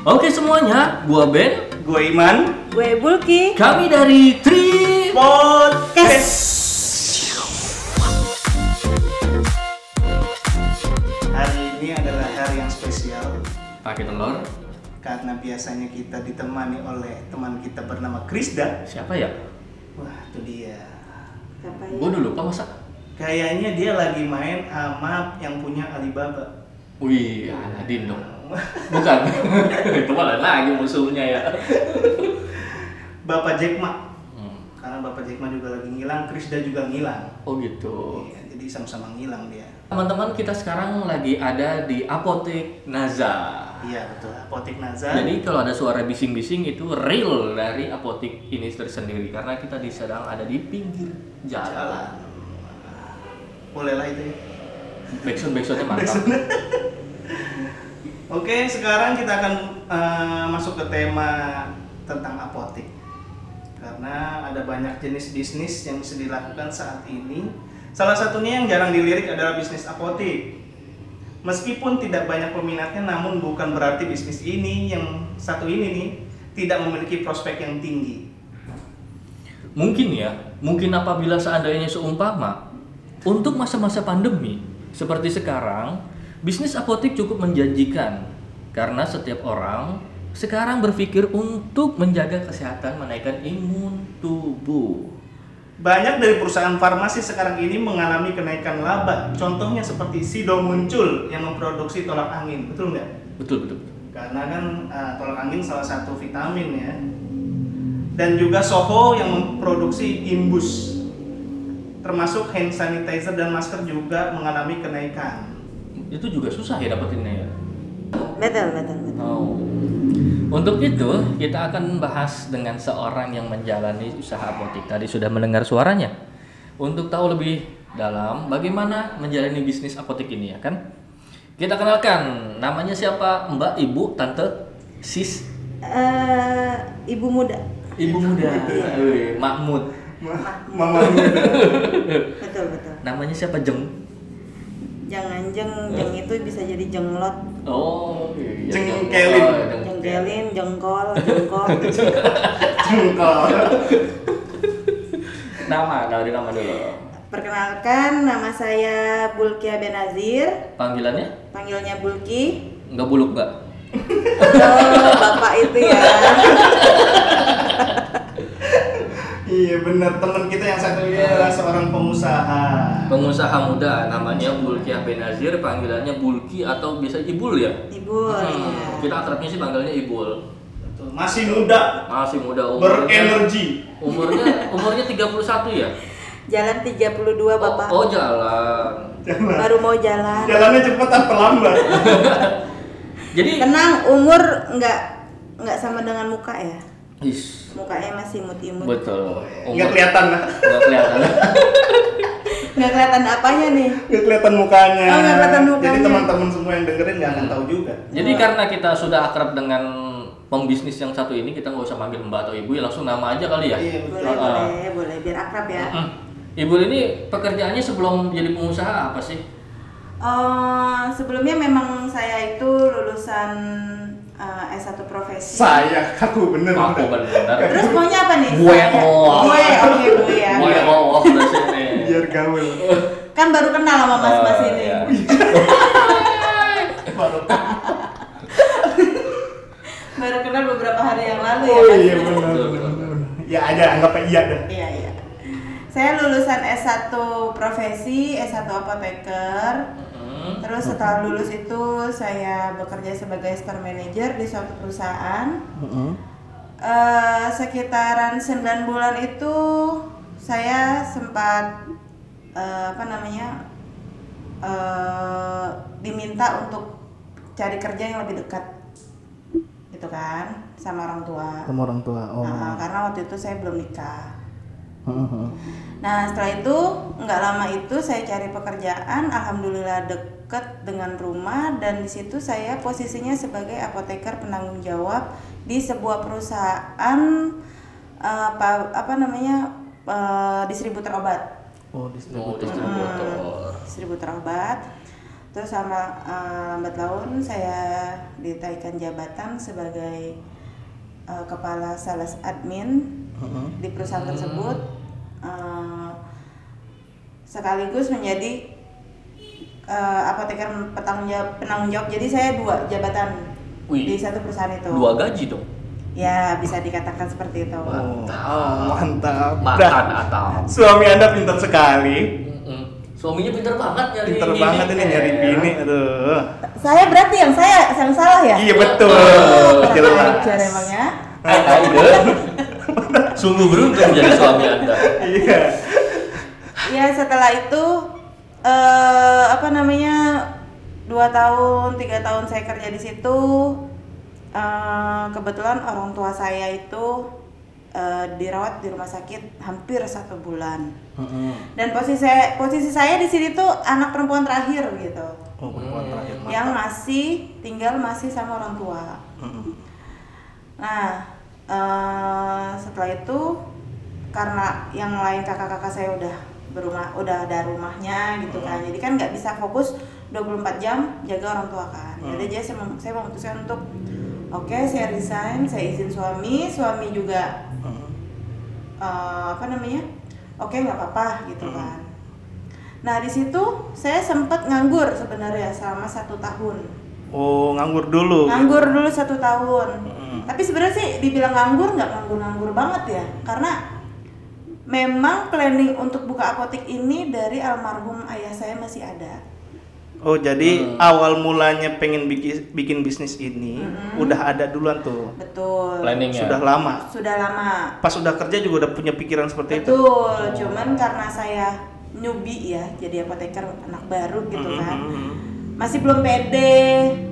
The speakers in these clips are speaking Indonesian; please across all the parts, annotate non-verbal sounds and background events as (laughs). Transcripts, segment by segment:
Oke semuanya, gua Ben. Gue Iman. Gue Bulki. Kami dari Tri Podcast. Hari ini adalah hari yang spesial pakai telur. karena biasanya kita ditemani oleh teman kita bernama Krisda. Siapa ya? Wah, itu dia. Siapa ya? Gua udah lupa masa. Kayaknya dia lagi main sama yang punya Alibaba. Wih, Aladin dong. Bukan. (laughs) Itu malah lagi musuhnya ya. Bapak Jack Ma. Hmm. Karena Bapak Jack Ma juga lagi ngilang, Krisda juga ngilang. Oh gitu. Iya, jadi sama-sama ngilang dia. Teman-teman kita sekarang lagi ada di Apotek Naza. Iya betul, Apotek Naza. Jadi kalau ada suara bising-bising itu real dari apotek ini tersendiri karena kita di sedang ada di pinggir jalan. jalan. Bolehlah itu ya. Backsound backsoundnya mantap. Oke, sekarang kita akan eh, masuk ke tema tentang apotek. Karena ada banyak jenis bisnis yang bisa dilakukan saat ini. Salah satunya yang jarang dilirik adalah bisnis apotek. Meskipun tidak banyak peminatnya, namun bukan berarti bisnis ini yang satu ini nih tidak memiliki prospek yang tinggi. Mungkin ya, mungkin apabila seandainya seumpama untuk masa-masa pandemi seperti sekarang, bisnis apotek cukup menjanjikan karena setiap orang sekarang berpikir untuk menjaga kesehatan menaikkan imun tubuh. Banyak dari perusahaan farmasi sekarang ini mengalami kenaikan laba. Contohnya seperti Sido muncul yang memproduksi tolak angin, betul nggak? Betul betul. betul. Karena kan uh, tolak angin salah satu vitamin ya. Dan juga Soho yang memproduksi Imbus. Termasuk hand sanitizer dan masker juga mengalami kenaikan. Itu juga susah ya dapetinnya ya. Betul, betul, betul. Oh. Untuk itu, kita akan bahas dengan seorang yang menjalani usaha apotek. Tadi sudah mendengar suaranya. Untuk tahu lebih dalam bagaimana menjalani bisnis apotek ini ya kan? Kita kenalkan, namanya siapa? Mbak, Ibu, Tante, Sis, Eh, ibu muda. Ibu muda, Wih, Mahmud. Ma- Mama muda. Betul, betul. Namanya siapa? Jeng. Jangan jeng, jeng itu bisa jadi jenglot, Oh, iya. Jengkelin. Oh, jengkelin. jengkelin, jengkol, (laughs) jengkol. Jengkol. Nama, dari nama dulu. Perkenalkan, nama saya Bulkia Benazir. Panggilannya? Panggilnya Bulki. Enggak buluk nggak? Oh, bapak itu ya. (laughs) iya benar, teman kita yang satu ini adalah seorang pengusaha. Pengusaha muda namanya Bulkiah Benazir, panggilannya Bulki atau biasa Ibul ya? Ibu. Hmm, ya. Kita akrabnya sih panggilnya Ibul. Betul. Masih muda, Masih muda umurnya. berenergi. Umurnya (laughs) umurnya 31 ya? Jalan 32 bapak. Oh, oh jalan. Jalan. Baru mau jalan. Jalannya cepat apa lambat? (laughs) Jadi Tenang, umur nggak nggak sama dengan muka ya. Is, Mukanya masih imut-imut. betul. Nggak kelihatan lah. Nggak kelihatan. (laughs) Nggak kelihatan apanya nih? Nggak kelihatan mukanya. Oh, nggak kelihatan Jadi mukanya. teman-teman semua yang dengerin nggak akan tahu juga. Jadi karena kita sudah akrab dengan pembisnis yang satu ini, kita nggak usah manggil Mbak atau Ibu ya langsung nama aja kali ya. Iya betul. Boleh, Ah. boleh, boleh. Biar akrab ya. Mm. Ibu ini pekerjaannya sebelum jadi pengusaha apa sih? Oh, sebelumnya memang saya itu lulusan eh, S1 profesi. Saya kaku bener. Aku benar. Terus maunya apa nih? Gue, oh. Gue, oke gue ya. Gue oh, udah sini. Biar gaul. Kan baru kenal sama mas-mas Oh, ini. iya. (laughs) Baru. Baru kenal beberapa hari yang lalu ya. Oh Mas? iya benar benar. Ya aja anggap aja iya dah. Iya, iya. Saya lulusan S1 profesi, S1 apoteker. Hmm. Terus setelah lulus itu saya bekerja sebagai store manager di suatu perusahaan. Eh, sekitaran 9 bulan itu saya sempat eh, apa namanya eh, diminta untuk cari kerja yang lebih dekat gitu kan sama orang tua. Sama orang tua. Oh. Nah, karena waktu itu saya belum nikah. Nah setelah itu nggak lama itu saya cari pekerjaan, alhamdulillah deket dengan rumah dan di situ saya posisinya sebagai apoteker penanggung jawab di sebuah perusahaan eh, apa, apa namanya eh, distributor obat. Oh, Oh, distributor. distributor. Hmm, distributor obat. terus sama eh, lambat laun saya ditaikkan jabatan sebagai eh, kepala sales admin di perusahaan Hmm. tersebut Eh, sekaligus menjadi eh, apoteker petanggung jawab penanggung jawab jadi saya dua jabatan Wih. di satu perusahaan itu Dua gaji dong. ya bisa dikatakan seperti itu Mantap. Oh, mantap. Atau. Suami Anda pintar sekali. Suaminya pinter banget nyari Pintar ini. banget ini nyari bini. Aduh. saya berarti yang saya yang salah ya Iya betul. Oh, Jelas. Emangnya. (laughs) Sungguh beruntung jadi suami anda. Iya. ya setelah itu eh apa namanya dua tahun tiga tahun saya kerja di situ eh, kebetulan orang tua saya itu eh, dirawat di rumah sakit hampir satu bulan dan posisi saya posisi saya di sini tuh anak perempuan terakhir gitu Oh, perempuan terakhir. mantap. yang masih tinggal masih sama orang tua Mm-mm. Nah, eh, setelah itu karena yang lain kakak-kakak saya udah berumah, udah ada rumahnya gitu kan. Jadi kan nggak bisa fokus 24 jam jaga orang tua kan. Jadi jadi saya, mem- saya memutuskan untuk oke saya resign, saya izin suami, suami juga Mm-mm. eh, apa namanya? Oke nggak apa-apa gitu kan. Nah di situ saya sempat nganggur sebenarnya selama satu tahun. Oh, nganggur dulu. nganggur dulu satu tahun Mm. Tapi sebenarnya sih dibilang nganggur nggak nganggur-nganggur banget ya karena memang planning untuk buka apotek ini dari almarhum ayah saya masih ada Oh, jadi Hmm. awal mulanya pengen bikin bikin bisnis ini udah ada duluan tuh. betul Planningnya. Sudah lama. sudah lama Pas udah kerja juga udah punya pikiran seperti itu. betul cuman karena saya newbie ya jadi apoteker anak baru gitu kan Mm-mm. masih belum pede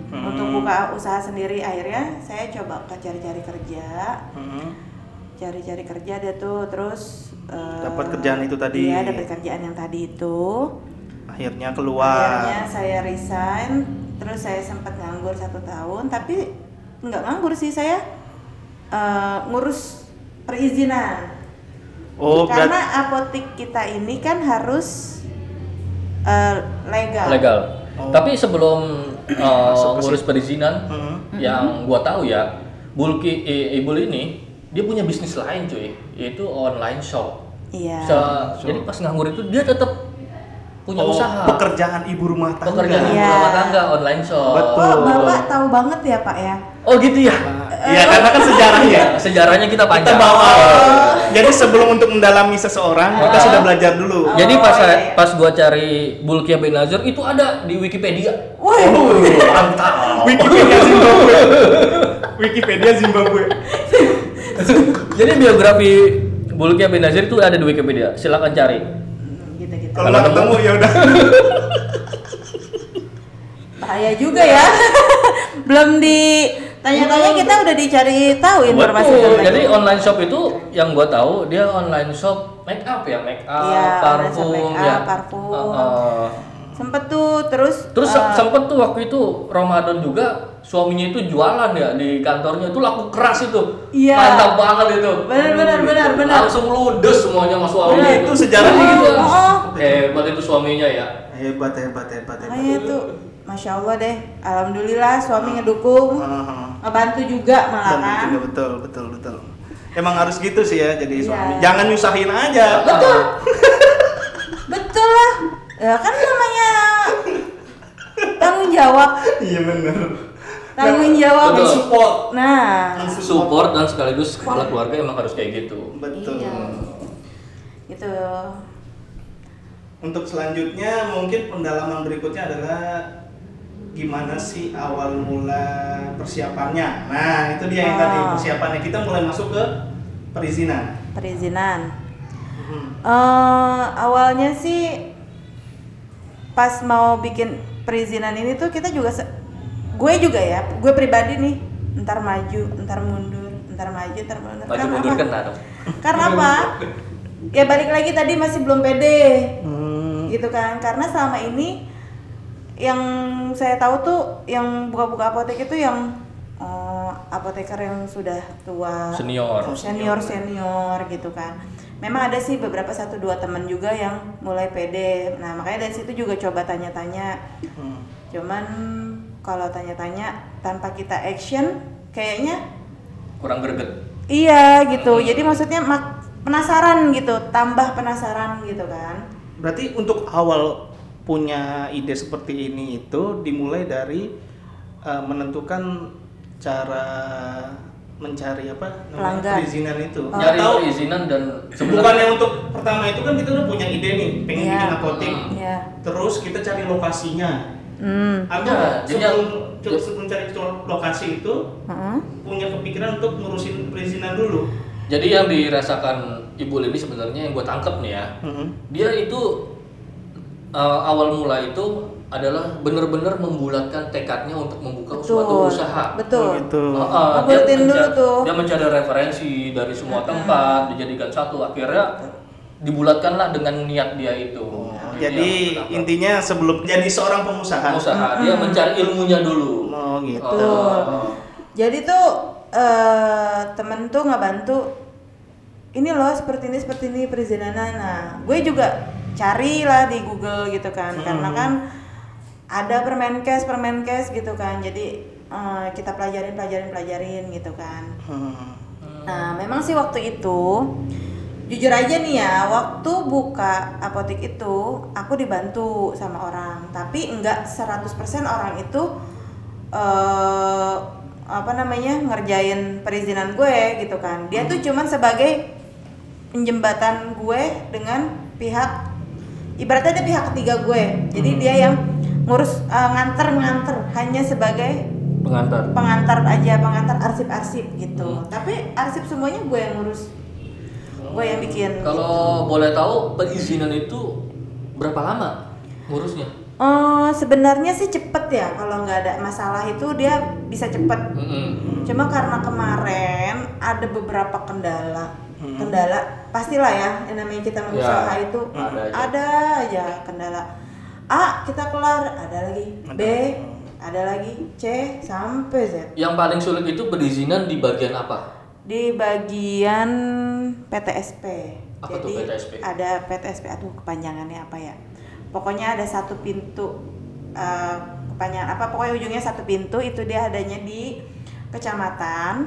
Hmm. untuk buka usaha sendiri akhirnya saya coba ke cari-cari kerja Mm-mm. cari-cari kerja deh tuh terus eh, Dapat kerjaan itu tadi. iya dapat kerjaan yang tadi itu Akhirnya keluar. akhirnya saya resign terus saya sempat nganggur satu tahun tapi nggak nganggur sih saya eh, ngurus perizinan Oh, berat- karena apotik kita ini kan harus eh, legal Legal. Oh. Tapi sebelum uh, ngurus perizinan, Mm-mm. yang gua tahu ya, Bulki Ibul ini dia punya bisnis lain cuy, yaitu online shop. iya Se- Jadi pas nganggur itu dia tetap punya Oh, usaha. pekerjaan ibu rumah tangga. Pekerjaan ibu Iya. rumah tangga online shop. Betul. oh bapak tahu banget ya pak ya Oh gitu ya. Iya, karena kan sejarahnya. Sejarahnya kita Kita panjang. bawa. Jadi sebelum untuk mendalami seseorang, kita Oh. sudah belajar dulu. Jadi Oh, pas iya, pas gua cari Bulkia bin Nazir itu ada di Wikipedia. Wih. Oh, mantap. Wikipedia Zimbabwe. Wikipedia Zimbabwe. Jadi biografi Bulkia bin Nazir itu ada di Wikipedia. Silakan cari. gitu gitu Kalau nggak ketemu ya udah. bahaya juga ya (laughs) belum ditanya-tanya kita udah dicari tahu informasi Betul. tentang Jadi itu. online shop itu yang gua tahu dia online shop make up ya, make up, Iya, shop parfum make up, ya. parfum. Heeh. sempet tuh terus Terus eh, sempet tuh waktu itu Ramadan juga suaminya itu jualan ya di kantornya itu laku keras itu. Iya. Mantap banget itu. benar benar benar benar Langsung ludes semuanya sama suami Benar, itu sejarahnya gitu. Oh, oh. Hebat itu suaminya ya. Hebat, hebat, hebat, hebat. makanya tuh masya allah deh alhamdulillah suami ngedukung Heeh. Ngebantu juga malah Betul, kan juga betul, betul, betul. Emang harus gitu sih ya jadi Iya. suami. Jangan nyusahin aja. betul betul lah ya kan namanya tanggung jawab Iya bener. tanggung jawab Betul. Support. nah Support dan sekaligus kepala keluarga emang harus kayak gitu. Betul. Iya. gitu Untuk selanjutnya mungkin pendalaman berikutnya adalah gimana sih awal mula persiapannya. Nah, itu dia yang Oh. tadi persiapannya. Kita mulai masuk ke perizinan. perizinan Hmm. Eh, awalnya sih pas mau bikin perizinan ini tuh kita juga gue juga ya gue pribadi nih ntar maju ntar mundur ntar maju ntar mundur Maju Karena mundur apa? kan dong. karena (laughs) apa ya balik lagi tadi masih belum pede Hmm. gitu kan karena selama ini yang saya tahu tuh yang buka-buka apotek itu yang eh, apoteker yang sudah tua. Senior. senior senior gitu kan. Memang ada sih beberapa satu dua teman juga yang mulai pede. Nah makanya dari situ juga coba tanya-tanya. Hmm. cuman kalau tanya-tanya tanpa kita action kayaknya kurang greget. Iya gitu. Jadi maksudnya mak- penasaran gitu tambah penasaran gitu kan. Berarti untuk awal punya ide seperti ini itu dimulai dari uh, menentukan cara mencari apa namanya perizinan itu. Oh. nyari Atau perizinan dan bukannya untuk pertama itu kan kita udah punya ide nih, pengen Iya. bikin apotek. Ya Terus kita cari lokasinya. hmm. Atau Ya, jadi sebelum yang- sebelum cari lokasi itu Heeh. punya kepikiran untuk ngurusin perizinan dulu. jadi yang dirasakan ibu Lili sebenarnya yang gue tangkep nih ya Mhm. dia itu uh, awal mula itu adalah benar-benar membulatkan tekadnya untuk membuka suatu betul usaha betul Oh, gitu. Uh, uh, dia, Ngebuatin dulu tuh. dia mencari referensi dari semua tempat dijadikan satu akhirnya dibulatkanlah dengan niat dia itu Oh, Jadi pertama. intinya sebelum jadi seorang pengusaha. usaha dia mencari ilmunya dulu Oh gitu. Betul. Oh. Jadi tuh eh temen tuh nggak bantu. Ini loh seperti ini seperti ini perizinannya. Nah, gue juga cari lah di Google gitu kan, karena kan ada permenkes permenkes gitu kan. Jadi eh, kita pelajarin pelajarin pelajarin gitu kan. Hmm. Nah, memang sih waktu itu jujur aja nih ya, waktu buka apotek itu aku dibantu sama orang, tapi enggak 100% orang itu eh apa namanya? ngerjain perizinan gue gitu kan. Dia tuh cuman sebagai penjembatan gue dengan pihak ibaratnya ada pihak ketiga gue. Jadi dia yang ngurus eh, nganter-nganter hanya sebagai pengantar. pengantar aja pengantar arsip-arsip gitu. Hmm. tapi arsip semuanya gue yang ngurus. Gue yang bikin. Kalau boleh tahu perizinan itu berapa lama ngurusnya? Oh, sebenarnya sih cepet ya. Kalau nggak ada masalah itu dia bisa cepet. Mm-mm. cuma karena kemarin ada beberapa kendala kendala pastilah ya yang namanya kita berusaha Ya, itu ada aja. ada aja kendala A kita kelar ada lagi B ada lagi C sampai Z yang paling sulit itu perizinan di bagian apa di bagian PTSP. Apa tuh Jadi PTSP? ada PTSP aduh kepanjangannya apa ya? Pokoknya ada satu pintu eh, kepanjangan apa pokoknya ujungnya satu pintu itu dia adanya di kecamatan.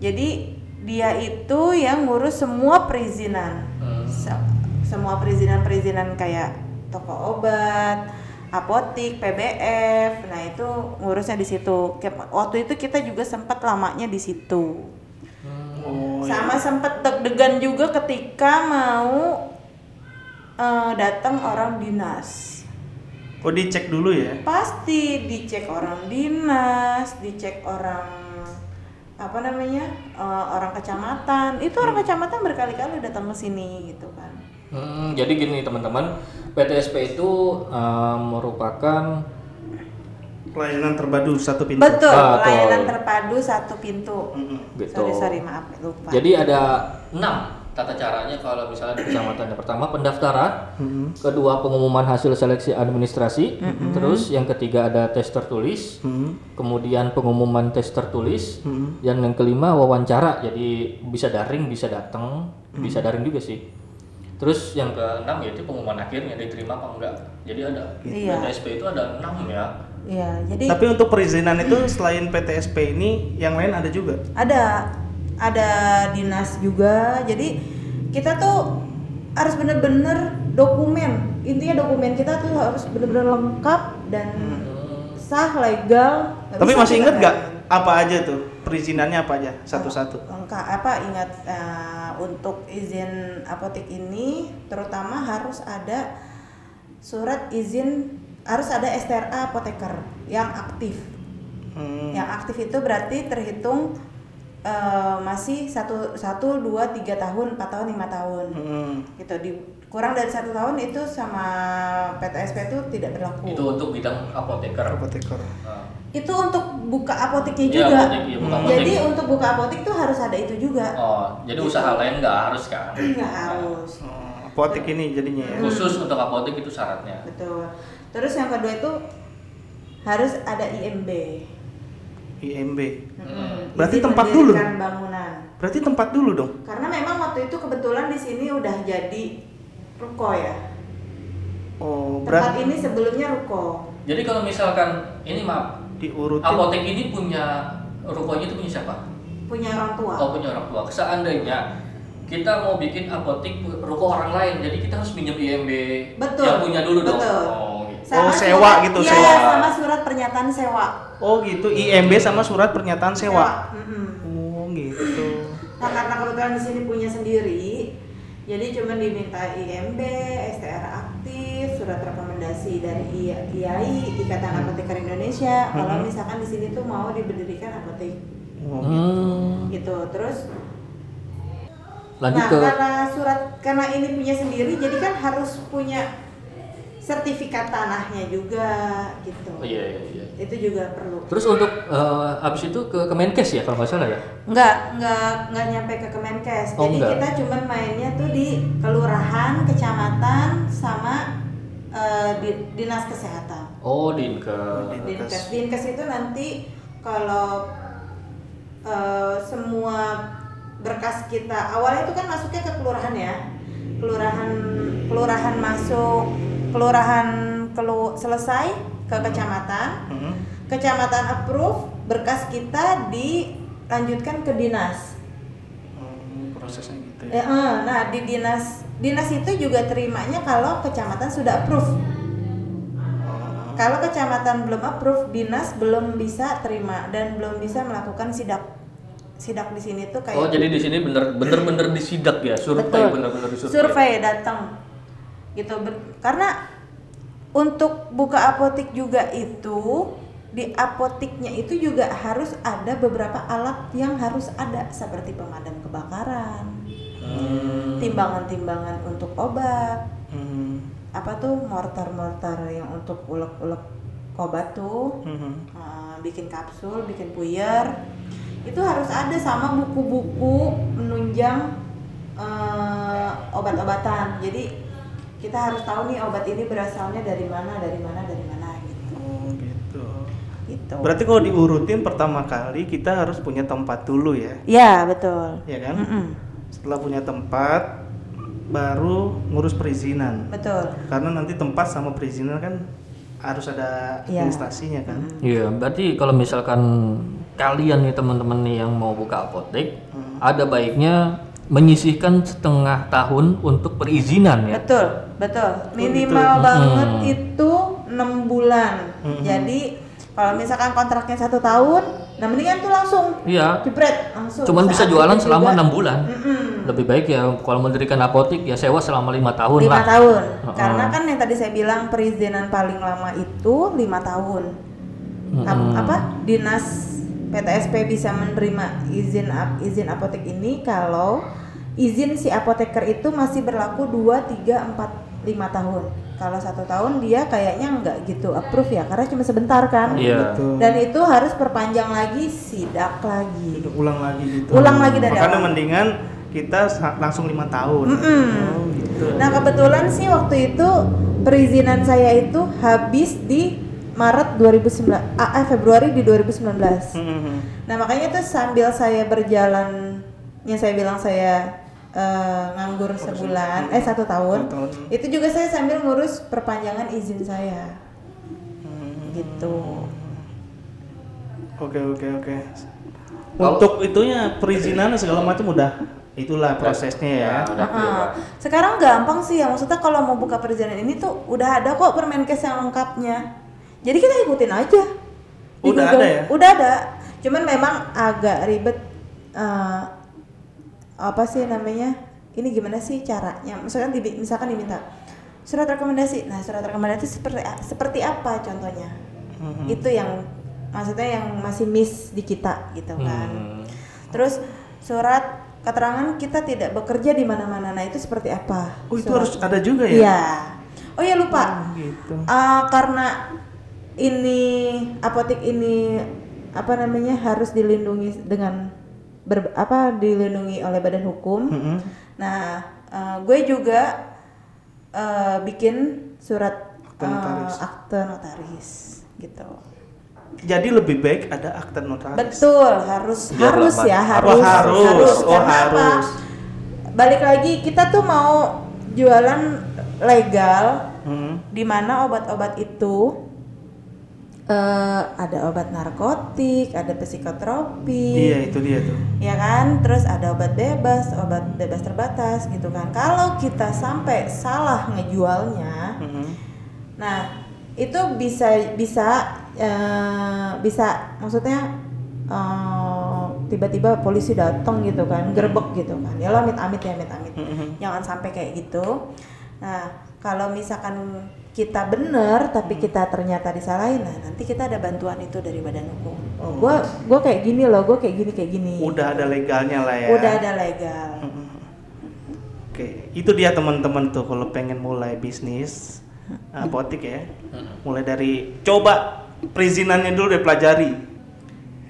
Jadi dia itu yang ngurus semua perizinan. Hmm. Se- semua perizinan-perizinan kayak toko obat, apotik, PBF. Nah, itu ngurusnya di situ. Kayak Waktu itu kita juga sempat lamanya di situ. Oh, Sama sempet deg-degan juga ketika mau eh, datang orang dinas. Oh dicek dulu ya. Pasti dicek orang dinas, dicek orang apa namanya eh, orang kecamatan. Itu orang kecamatan berkali-kali datang ke sini gitu kan. Hmm, jadi gini teman-teman, PTSP itu eh, merupakan Pelayanan terpadu satu pintu. Betul, Betul. pelayanan terpadu satu pintu. Mm-mm. gitu. Sorry sorry maaf lupa. Jadi ada enam tata caranya kalau misalnya di kecamatan yang pertama pendaftaran, kedua pengumuman hasil seleksi administrasi, terus yang ketiga ada tes tertulis, kemudian pengumuman tes tertulis, Mm-mm. dan yang kelima wawancara. Jadi bisa daring, bisa datang, bisa daring juga sih. Terus yang keenam yaitu pengumuman akhirnya diterima apa enggak. Jadi ada Iya. PTSP itu ada enam ya. Iya, jadi Tapi untuk perizinan itu selain PTSP ini yang lain ada juga. ada ada dinas juga. Jadi kita tuh harus bener-bener dokumen. Intinya dokumen kita tuh harus bener-bener lengkap dan sah legal. Nggak Tapi masih inget gak main. apa aja tuh? Perizinannya apa aja? Satu-satu? lengkap apa ingat eh, untuk izin apotek ini terutama harus ada surat izin harus ada STRA apoteker yang aktif. Hmm. yang aktif itu berarti terhitung eh, masih satu satu dua tiga tahun empat tahun lima tahun Hmm. gitu di kurang dari satu tahun itu sama PTSP itu tidak berlaku Itu untuk bidang apoteker. Apoteker. Nah, itu untuk buka apoteknya Iya, juga apotek, iya, buka Hmm. apotek. jadi untuk buka apotek tuh harus ada itu juga Oh, jadi usaha lain nggak harus kan? nggak harus Oh, apotek ini jadinya ya. Khusus untuk apotek itu syaratnya. betul terus yang kedua itu harus ada IMB IMB. Hmm. Berarti Izin tempat dulu? bangunan Berarti tempat dulu dong. karena memang waktu itu kebetulan di sini udah jadi ruko ya. Oh, Tempat berat ini sebelumnya ruko. Jadi kalau misalkan ini maaf, diurutin. apotek ini punya rukonya itu punya siapa? Punya orang tua. Oh punya orang tua. Seandainya kita mau bikin apotek ruko orang lain, jadi kita harus pinjam IMB Betul. yang punya dulu dong. Betul. Oh, gitu. Oh, sewa surat- gitu, iya, sewa. sama surat pernyataan sewa. Oh gitu, IMB sama surat pernyataan sewa. Mm-mm. Oh gitu. Nah karena kebetulan di sini punya sendiri, jadi cuma diminta IMB, STR aktif, surat rekomendasi dari IAI Ikatan Apoteker Indonesia. Kalau Mhm. misalkan di sini tuh mau diberdirikan apotek, Oh, Hmm. gitu. Terus, Lanjut nah ke karena surat karena ini punya sendiri, jadi kan harus punya sertifikat tanahnya juga, gitu. Oh, iya iya iya. Itu juga perlu. Terus untuk eh, habis itu ke Kemenkes ya kalau nggak salah ya? Enggak, enggak, enggak nyampe ke Kemenkes. Oh, Jadi enggak. kita cuman mainnya tuh di kelurahan, kecamatan, sama eh, di- dinas kesehatan. Oh Dinkes. Dinkes. Dinkes, itu nanti kalau eh, semua berkas kita awalnya itu kan masuknya ke kelurahan ya, kelurahan kelurahan masuk, kelurahan kelu selesai ke kecamatan, Mhm. kecamatan approve, berkas kita dilanjutkan ke dinas. Oh, prosesnya gitu ya. eh, nah di dinas dinas itu juga terimanya kalau kecamatan sudah approve. Oh. Kalau kecamatan belum approve, dinas belum bisa terima dan belum bisa melakukan sidak. Sidak di sini tuh kayak Oh jadi di sini bener bener bener disidak ya, survei bener-bener disurvei. survei datang gitu Ber- karena untuk buka apotik juga itu di apotiknya itu juga harus ada beberapa alat yang harus ada seperti pemadam kebakaran Hmm. timbangan-timbangan untuk obat Mhm. apa tuh mortar-mortar yang untuk ulek-ulek obat tuh Mhm. uh, bikin kapsul bikin puyer itu harus ada sama buku-buku menunjang uh, obat-obatan jadi kita harus tahu nih obat ini berasalnya dari mana dari mana dari mana gitu Oh gitu. gitu Berarti kalau diurutin pertama kali kita harus punya tempat dulu ya, ya betul ya kan? Mm-mm, Setelah punya tempat, baru ngurus perizinan. betul Karena nanti tempat sama perizinan kan harus ada Iya. administrasinya kan. Iya, berarti kalau misalkan kalian nih teman-teman nih yang mau buka apotek, Hmm. ada baiknya menyisihkan setengah tahun untuk perizinan ya. betul betul minimal gitu. banget Mm. itu enam bulan Mm-mm. jadi kalau misalkan kontraknya satu tahun nah mendingan tuh langsung Iya. jepret langsung Cuman bisa jualan selama juga- enam bulan. Mm-mm. Lebih baik ya kalau mendirikan apotek ya sewa selama lima tahun lima lah. tahun Heeh. karena kan yang tadi saya bilang perizinan paling lama itu lima tahun Ap- Mm-mm. apa dinas PTSP bisa menerima izin ap- izin apotek ini kalau izin si apoteker itu masih berlaku 2, 3, 4, 5 tahun kalau satu tahun dia kayaknya nggak gitu approve ya karena cuma sebentar kan Iya. Gitu. dan itu harus perpanjang lagi sidak lagi Udah ulang lagi gitu. Ulang lagi dari Makanya awal. mendingan kita langsung lima tahun. Mm-mm. Oh gitu. Nah kebetulan sih waktu itu perizinan saya itu habis di Maret 2009, ah, eh, Februari di 2019. Mhm. Nah makanya tuh sambil saya berjalan, yang saya bilang saya eh, nganggur sebulan, eh satu tahun, Satu tahun. itu juga saya sambil ngurus perpanjangan izin saya, Hmm. gitu. Oke oke oke. Untuk itunya perizinan segala macam udah itulah prosesnya ya. udah Pak. sekarang gampang sih ya maksudnya kalau mau buka perizinan ini tuh udah ada kok Permenkes yang lengkapnya. Jadi kita ikutin aja. Di Udah Google. ada ya? Udah ada. Cuman memang agak ribet eh, apa sih namanya? Ini gimana sih caranya? Misalkan dibi- misalkan diminta surat rekomendasi. Nah, surat rekomendasi seperti seperti apa contohnya? Mhm. Itu yang maksudnya yang masih miss di kita gitu kan. Hmm. Terus surat keterangan kita tidak bekerja di mana-mana. Nah, itu seperti apa? Oh itu Surat- harus ada juga ya? Iya. Oh ya lupa. Oh, gitu. Eh, karena ini apotek ini apa namanya harus dilindungi dengan ber, apa dilindungi oleh badan hukum. Mhm. Nah, eh, gue juga eh, bikin surat Akte notaris. eh, akte notaris gitu. Jadi lebih baik ada akte notaris. Betul, harus Biar harus ya, Apa harus harus? Oh, Karena apa? harus. balik lagi kita tuh mau jualan legal Hmm. di mana obat-obat itu eh, ada obat narkotik, ada psikotropik, Iya itu dia tuh. ya kan? Terus ada obat bebas, obat bebas terbatas gitu kan. Kalau kita sampai salah ngejualnya, Mhm. nah itu bisa bisa eh, bisa maksudnya eh, tiba-tiba polisi datang gitu kan, gerbek gitu kan. Ya lo amit-amit ya amit-amit. Mhm. Jangan sampai kayak gitu. Nah, kalau misalkan kita bener tapi kita ternyata disalahin, nah nanti kita ada bantuan itu dari badan hukum. Oh. Gua gua kayak gini loh, gua kayak gini kayak gini. Udah ada legalnya lah ya. Udah ada legal. Mhm. Oke, itu dia teman-teman tuh kalau pengen mulai bisnis apotik ya. Mulai dari coba perizinannya dulu deh pelajari.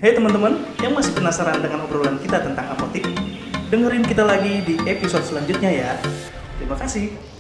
Hei teman-teman, yang masih penasaran dengan obrolan kita tentang apotik, dengerin kita lagi di episode selanjutnya ya. Terima kasih.